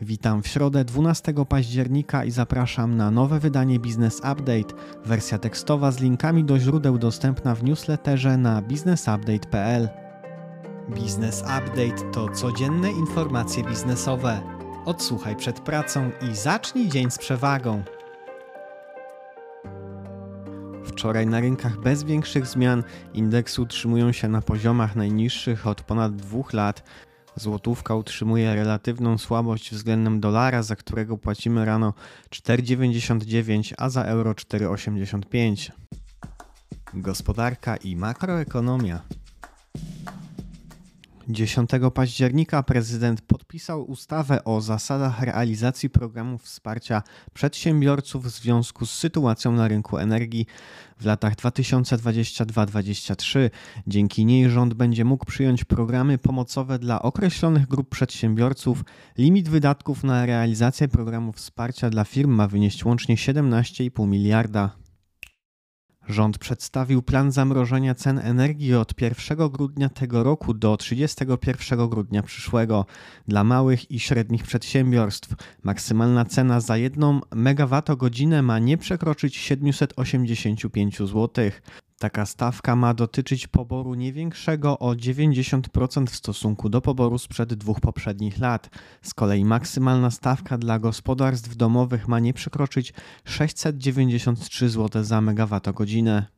Witam w środę 12 października i zapraszam na nowe wydanie Business Update. Wersja tekstowa z linkami do źródeł dostępna w newsletterze na businessupdate.pl. Business Update to codzienne informacje biznesowe. Odsłuchaj przed pracą i zacznij dzień z przewagą. Wczoraj na rynkach bez większych zmian indeksy utrzymują się na poziomach najniższych od ponad dwóch lat. Złotówka utrzymuje relatywną słabość względem dolara, za którego płacimy rano 4,99, a za euro 4,85. Gospodarka i makroekonomia. 10 października prezydent podpisał ustawę o zasadach realizacji programów wsparcia przedsiębiorców w związku z sytuacją na rynku energii w latach 2022-2023. Dzięki niej rząd będzie mógł przyjąć programy pomocowe dla określonych grup przedsiębiorców. Limit wydatków na realizację programów wsparcia dla firm ma wynieść łącznie 17,5 miliarda. Rząd przedstawił plan zamrożenia cen energii od 1 grudnia tego roku do 31 grudnia przyszłego. Dla małych i średnich przedsiębiorstw maksymalna cena za 1 MWh ma nie przekroczyć 785 zł. Taka stawka ma dotyczyć poboru nie większego o 90% w stosunku do poboru sprzed dwóch poprzednich lat. Z kolei maksymalna stawka dla gospodarstw domowych ma nie przekroczyć 693 zł za megawattogodzinę.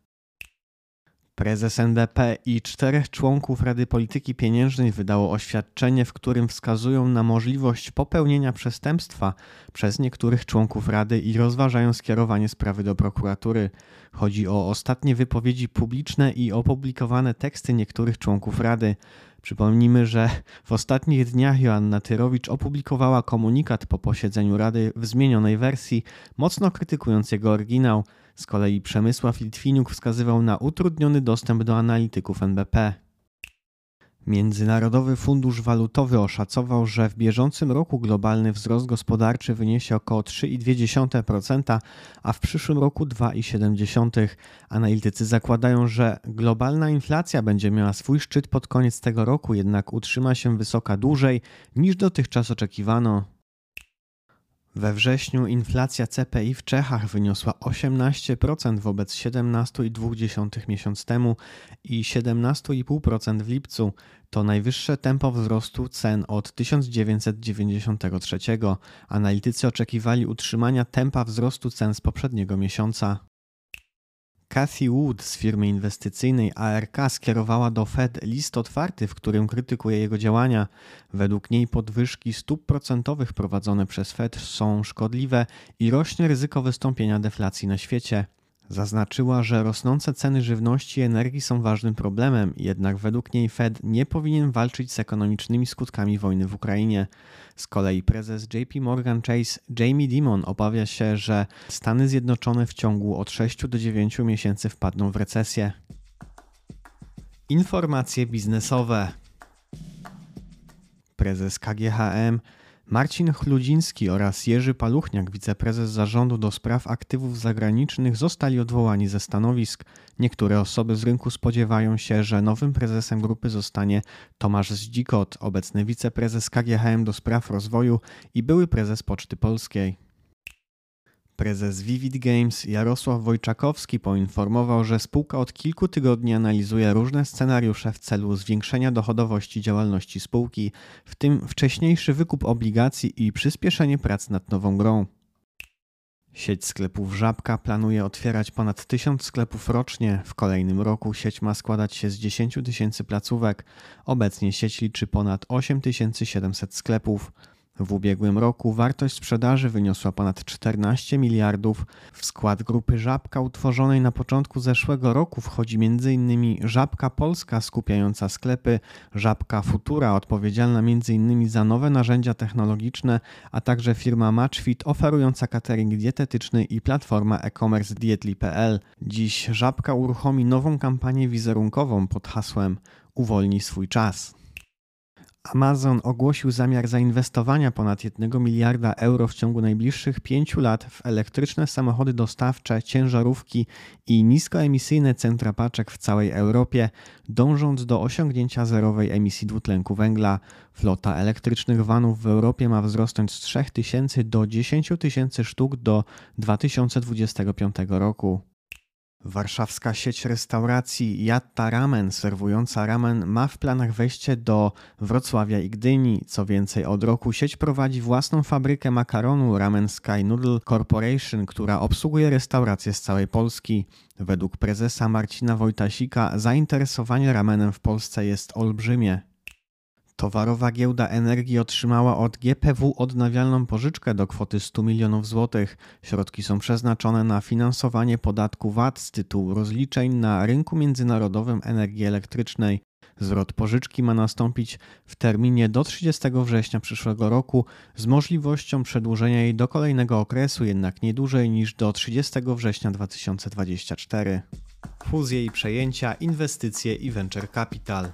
Prezes NBP i czterech członków Rady Polityki Pieniężnej wydało oświadczenie, w którym wskazują na możliwość popełnienia przestępstwa przez niektórych członków Rady i rozważają skierowanie sprawy do prokuratury. Chodzi o ostatnie wypowiedzi publiczne i opublikowane teksty niektórych członków Rady. Przypomnijmy, że w ostatnich dniach Joanna Tyrowicz opublikowała komunikat po posiedzeniu Rady w zmienionej wersji, mocno krytykując jego oryginał. Z kolei Przemysław Litwiniuk wskazywał na utrudniony dostęp do analityków NBP. Międzynarodowy Fundusz Walutowy oszacował, że w bieżącym roku globalny wzrost gospodarczy wyniesie około 3,2%, a w przyszłym roku 2,7%. Analitycy zakładają, że globalna inflacja będzie miała swój szczyt pod koniec tego roku, jednak utrzyma się wysoka dłużej niż dotychczas oczekiwano. We wrześniu inflacja CPI w Czechach wyniosła 18% wobec 17,2 miesiąc temu i 17,5% w lipcu. To najwyższe tempo wzrostu cen od 1993. Analitycy oczekiwali utrzymania tempa wzrostu cen z poprzedniego miesiąca. Cathy Wood z firmy inwestycyjnej ARK skierowała do Fed list otwarty, w którym krytykuje jego działania. Według niej podwyżki stóp procentowych prowadzone przez Fed są szkodliwe i rośnie ryzyko wystąpienia deflacji na świecie. Zaznaczyła, że rosnące ceny żywności i energii są ważnym problemem, jednak według niej Fed nie powinien walczyć z ekonomicznymi skutkami wojny w Ukrainie. Z kolei prezes JP Morgan Chase Jamie Dimon obawia się, że Stany Zjednoczone w ciągu od 6 do 9 miesięcy wpadną w recesję. Informacje biznesowe. Prezes KGHM Marcin Chludziński oraz Jerzy Paluchniak, wiceprezes zarządu do spraw aktywów zagranicznych, zostali odwołani ze stanowisk. Niektóre osoby z rynku spodziewają się, że nowym prezesem grupy zostanie Tomasz Zdzikot, obecny wiceprezes KGHM do spraw rozwoju i były prezes Poczty Polskiej. Prezes Vivid Games Jarosław Wojczakowski poinformował, że spółka od kilku tygodni analizuje różne scenariusze w celu zwiększenia dochodowości działalności spółki, w tym wcześniejszy wykup obligacji i przyspieszenie prac nad nową grą. Sieć sklepów Żabka planuje otwierać ponad 1000 sklepów rocznie. W kolejnym roku sieć ma składać się z 10 tysięcy placówek. Obecnie sieć liczy ponad 8700 sklepów. W ubiegłym roku wartość sprzedaży wyniosła ponad 14 miliardów. W skład grupy Żabka utworzonej na początku zeszłego roku wchodzi m.in. Żabka Polska skupiająca sklepy, Żabka Futura odpowiedzialna m.in. za nowe narzędzia technologiczne, a także firma Matchfit oferująca catering dietetyczny i platforma e-commerce dietli.pl. Dziś Żabka uruchomi nową kampanię wizerunkową pod hasłem Uwolnij swój czas. Amazon ogłosił zamiar zainwestowania ponad 1 miliarda euro w ciągu najbliższych pięciu lat w elektryczne samochody dostawcze, ciężarówki i niskoemisyjne centra paczek w całej Europie, dążąc do osiągnięcia zerowej emisji dwutlenku węgla. Flota elektrycznych vanów w Europie ma wzrosnąć z 3000 do 10 tysięcy sztuk do 2025 roku. Warszawska sieć restauracji Jatta Ramen serwująca ramen ma w planach wejście do Wrocławia i Gdyni. Co więcej, od roku sieć prowadzi własną fabrykę makaronu Ramen Sky Noodle Corporation, która obsługuje restauracje z całej Polski. Według prezesa Marcina Wojtasika zainteresowanie ramenem w Polsce jest olbrzymie. Towarowa giełda energii otrzymała od GPW odnawialną pożyczkę do kwoty 100 milionów złotych. Środki są przeznaczone na finansowanie podatku VAT z tytułu rozliczeń na rynku międzynarodowym energii elektrycznej. Zwrot pożyczki ma nastąpić w terminie do 30 września przyszłego roku z możliwością przedłużenia jej do kolejnego okresu, jednak nie dłużej niż do 30 września 2024. Fuzje i przejęcia, inwestycje i venture capital.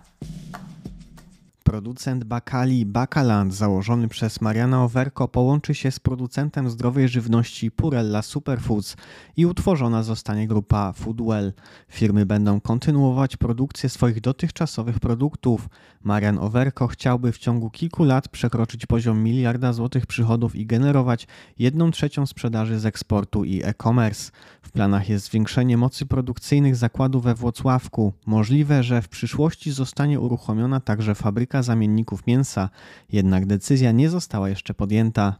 Producent bakali Bakaland założony przez Mariana Overko połączy się z producentem zdrowej żywności Purella Superfoods i utworzona zostanie grupa Foodwell. Firmy będą kontynuować produkcję swoich dotychczasowych produktów. Marian Overko chciałby w ciągu kilku lat przekroczyć poziom miliarda złotych przychodów i generować jedną trzecią sprzedaży z eksportu i e-commerce. W planach jest zwiększenie mocy produkcyjnych zakładu we Włocławku. Możliwe, że w przyszłości zostanie uruchomiona także fabryka zamienników mięsa, jednak decyzja nie została jeszcze podjęta.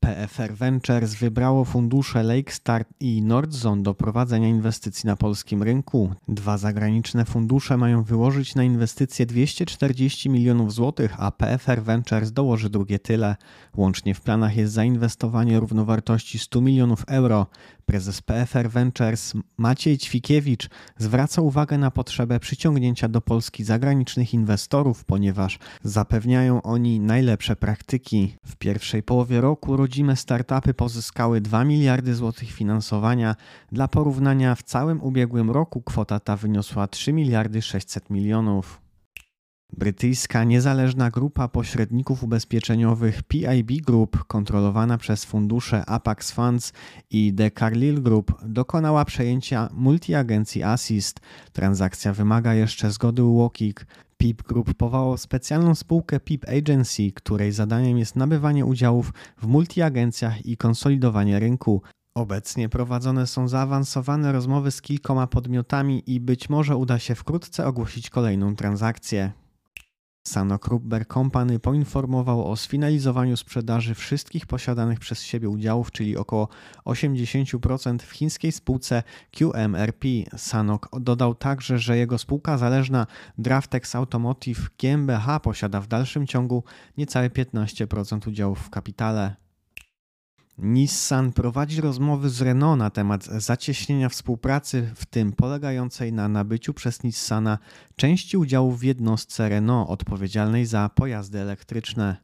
PFR Ventures wybrało fundusze Lakestar i Nordzone do prowadzenia inwestycji na polskim rynku. Dwa zagraniczne fundusze mają wyłożyć na inwestycje 240 milionów złotych, a PFR Ventures dołoży drugie tyle. Łącznie w planach jest zainwestowanie równowartości 100 milionów euro. Prezes PFR Ventures Maciej Ćwikiewicz zwraca uwagę na potrzebę przyciągnięcia do Polski zagranicznych inwestorów, ponieważ zapewniają oni najlepsze praktyki. W pierwszej połowie roku rodzime startupy pozyskały 2 miliardy złotych finansowania. Dla porównania w całym ubiegłym roku kwota ta wyniosła 3 miliardy 600 milionów. Brytyjska niezależna grupa pośredników ubezpieczeniowych PIB Group, kontrolowana przez fundusze Apax Funds i The Carlyle Group, dokonała przejęcia multiagencji Assist. Transakcja wymaga jeszcze zgody UOKiK. PIP Group powołał specjalną spółkę PIP Agency, której zadaniem jest nabywanie udziałów w multiagencjach i konsolidowanie rynku. Obecnie prowadzone są zaawansowane rozmowy z kilkoma podmiotami i być może uda się wkrótce ogłosić kolejną transakcję. Sanok Rubber Company poinformował o sfinalizowaniu sprzedaży wszystkich posiadanych przez siebie udziałów, czyli około 80% w chińskiej spółce QMRP. Sanok dodał także, że jego spółka zależna Draftex Automotive GmbH posiada w dalszym ciągu niecałe 15% udziałów w kapitale. Nissan prowadzi rozmowy z Renault na temat zacieśnienia współpracy, w tym polegającej na nabyciu przez Nissana części udziałów w jednostce Renault odpowiedzialnej za pojazdy elektryczne.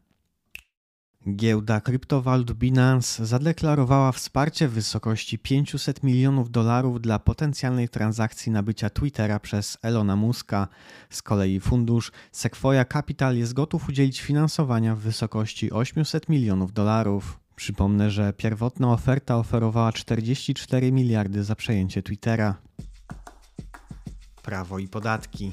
Giełda kryptowalut Binance zadeklarowała wsparcie w wysokości 500 milionów dolarów dla potencjalnej transakcji nabycia Twittera przez Elona Muska. Z kolei fundusz Sequoia Capital jest gotów udzielić finansowania w wysokości 800 milionów dolarów. Przypomnę, że pierwotna oferta oferowała 44 miliardy za przejęcie Twittera. Prawo i podatki.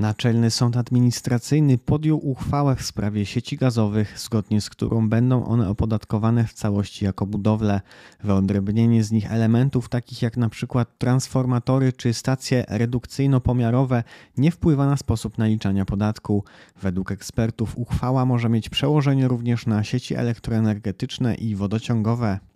Naczelny Sąd Administracyjny podjął uchwałę w sprawie sieci gazowych, zgodnie z którą będą one opodatkowane w całości jako budowle. Wyodrębnienie z nich elementów takich jak przykład transformatory czy stacje redukcyjno-pomiarowe nie wpływa na sposób naliczania podatku. Według ekspertów uchwała może mieć przełożenie również na sieci elektroenergetyczne i wodociągowe.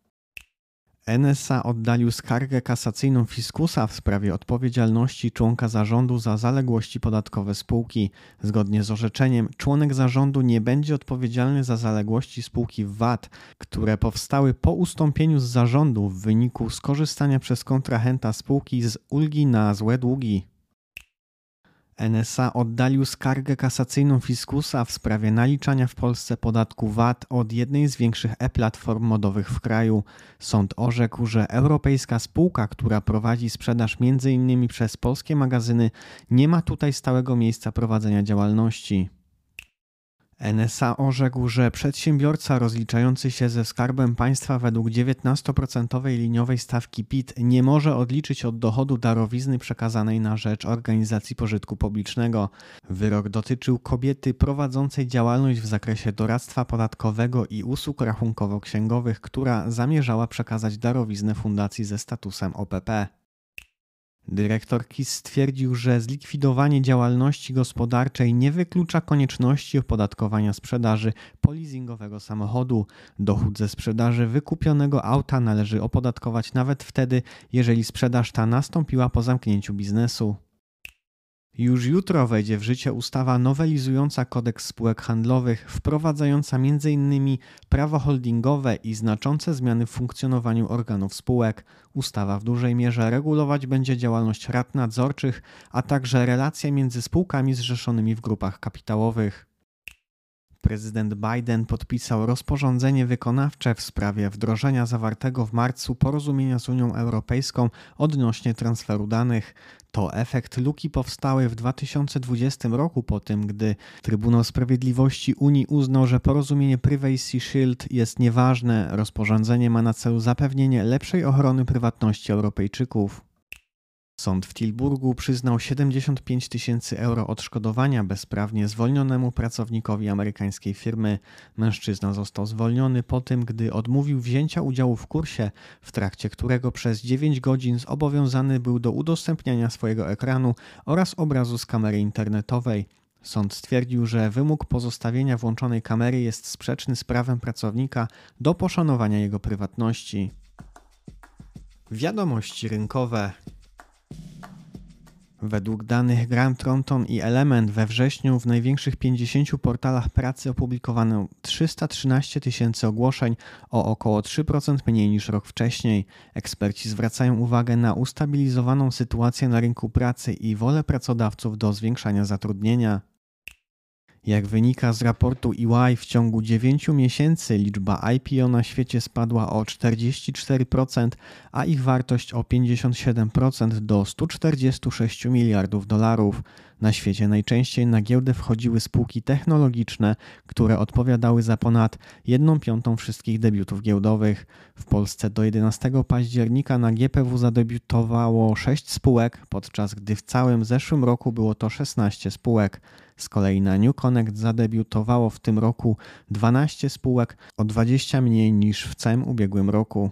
NSA oddalił skargę kasacyjną fiskusa w sprawie odpowiedzialności członka zarządu za zaległości podatkowe spółki. Zgodnie z orzeczeniem, członek zarządu nie będzie odpowiedzialny za zaległości spółki VAT, które powstały po ustąpieniu z zarządu w wyniku skorzystania przez kontrahenta spółki z ulgi na złe długi. NSA oddalił skargę kasacyjną Fiskusa w sprawie naliczania w Polsce podatku VAT od jednej z większych e-platform modowych w kraju. Sąd orzekł, że europejska spółka, która prowadzi sprzedaż m.in. przez polskie magazyny, nie ma tutaj stałego miejsca prowadzenia działalności. NSA orzekł, że przedsiębiorca rozliczający się ze skarbem państwa według 19% liniowej stawki PIT nie może odliczyć od dochodu darowizny przekazanej na rzecz organizacji pożytku publicznego. Wyrok dotyczył kobiety prowadzącej działalność w zakresie doradztwa podatkowego i usług rachunkowo-księgowych, która zamierzała przekazać darowiznę fundacji ze statusem OPP. Dyrektor KIS stwierdził, że zlikwidowanie działalności gospodarczej nie wyklucza konieczności opodatkowania sprzedaży polizingowego samochodu. Dochód ze sprzedaży wykupionego auta należy opodatkować nawet wtedy, jeżeli sprzedaż ta nastąpiła po zamknięciu biznesu. Już jutro wejdzie w życie ustawa nowelizująca kodeks spółek handlowych, wprowadzająca m.in. prawo holdingowe i znaczące zmiany w funkcjonowaniu organów spółek. Ustawa w dużej mierze regulować będzie działalność rad nadzorczych, a także relacje między spółkami zrzeszonymi w grupach kapitałowych. Prezydent Biden podpisał rozporządzenie wykonawcze w sprawie wdrożenia zawartego w marcu porozumienia z Unią Europejską odnośnie transferu danych. To efekt luki powstałej w 2020 roku po tym, gdy Trybunał Sprawiedliwości Unii uznał, że porozumienie Privacy Shield jest nieważne. Rozporządzenie ma na celu zapewnienie lepszej ochrony prywatności Europejczyków. Sąd w Tilburgu przyznał 75 tysięcy euro odszkodowania bezprawnie zwolnionemu pracownikowi amerykańskiej firmy. Mężczyzna został zwolniony po tym, gdy odmówił wzięcia udziału w kursie, w trakcie którego przez 9 godzin zobowiązany był do udostępniania swojego ekranu oraz obrazu z kamery internetowej. Sąd stwierdził, że wymóg pozostawienia włączonej kamery jest sprzeczny z prawem pracownika do poszanowania jego prywatności. Wiadomości rynkowe. Według danych Grant Thornton i Element we wrześniu w największych 50 portalach pracy opublikowano 313 tysięcy ogłoszeń, o około 3% mniej niż rok wcześniej. Eksperci zwracają uwagę na ustabilizowaną sytuację na rynku pracy i wolę pracodawców do zwiększania zatrudnienia. Jak wynika z raportu EY, w ciągu 9 miesięcy liczba IPO na świecie spadła o 44%, a ich wartość o 57% do 146 miliardów dolarów. Na świecie najczęściej na giełdę wchodziły spółki technologiczne, które odpowiadały za ponad 1 piątą wszystkich debiutów giełdowych. W Polsce do 11 października na GPW zadebiutowało 6 spółek, podczas gdy w całym zeszłym roku było to 16 spółek. Z kolei na New Connect zadebiutowało w tym roku 12 spółek, o 20 mniej niż w całym ubiegłym roku.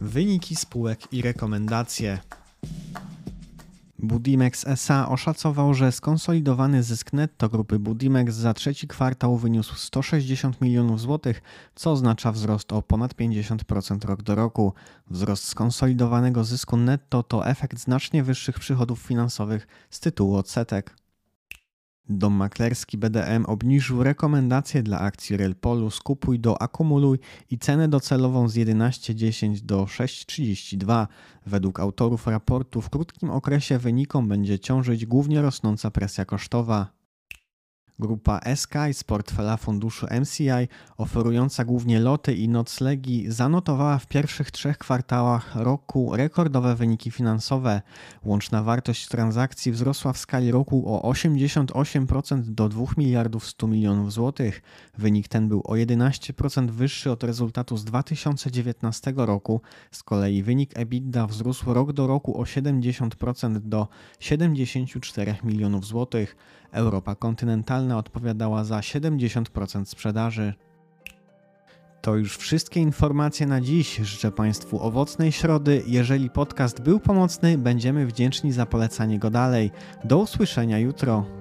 Wyniki spółek i rekomendacje. Budimex SA oszacował, że skonsolidowany zysk netto grupy Budimex za trzeci kwartał wyniósł 160 milionów złotych, co oznacza wzrost o ponad 50% rok do roku. Wzrost skonsolidowanego zysku netto to efekt znacznie wyższych przychodów finansowych z tytułu odsetek. Dom maklerski BDM obniżył rekomendacje dla akcji Relpolu skupuj do akumuluj i cenę docelową z 11,10 do 6,32. Według autorów raportu w krótkim okresie wynikom będzie ciążyć głównie rosnąca presja kosztowa. Grupa SK z portfela funduszu MCI, oferująca głównie loty i noclegi, zanotowała w pierwszych trzech kwartałach roku rekordowe wyniki finansowe. Łączna wartość transakcji wzrosła w skali roku o 88% do 2 miliardów 100 milionów złotych. Wynik ten był o 11% wyższy od rezultatu z 2019 roku. Z kolei wynik EBITDA wzrósł rok do roku o 70% do 74 milionów złotych. Europa kontynentalna odpowiadała za 70% sprzedaży. To już wszystkie informacje na dziś. Życzę Państwu owocnej środy. Jeżeli podcast był pomocny, będziemy wdzięczni za polecanie go dalej. Do usłyszenia jutro.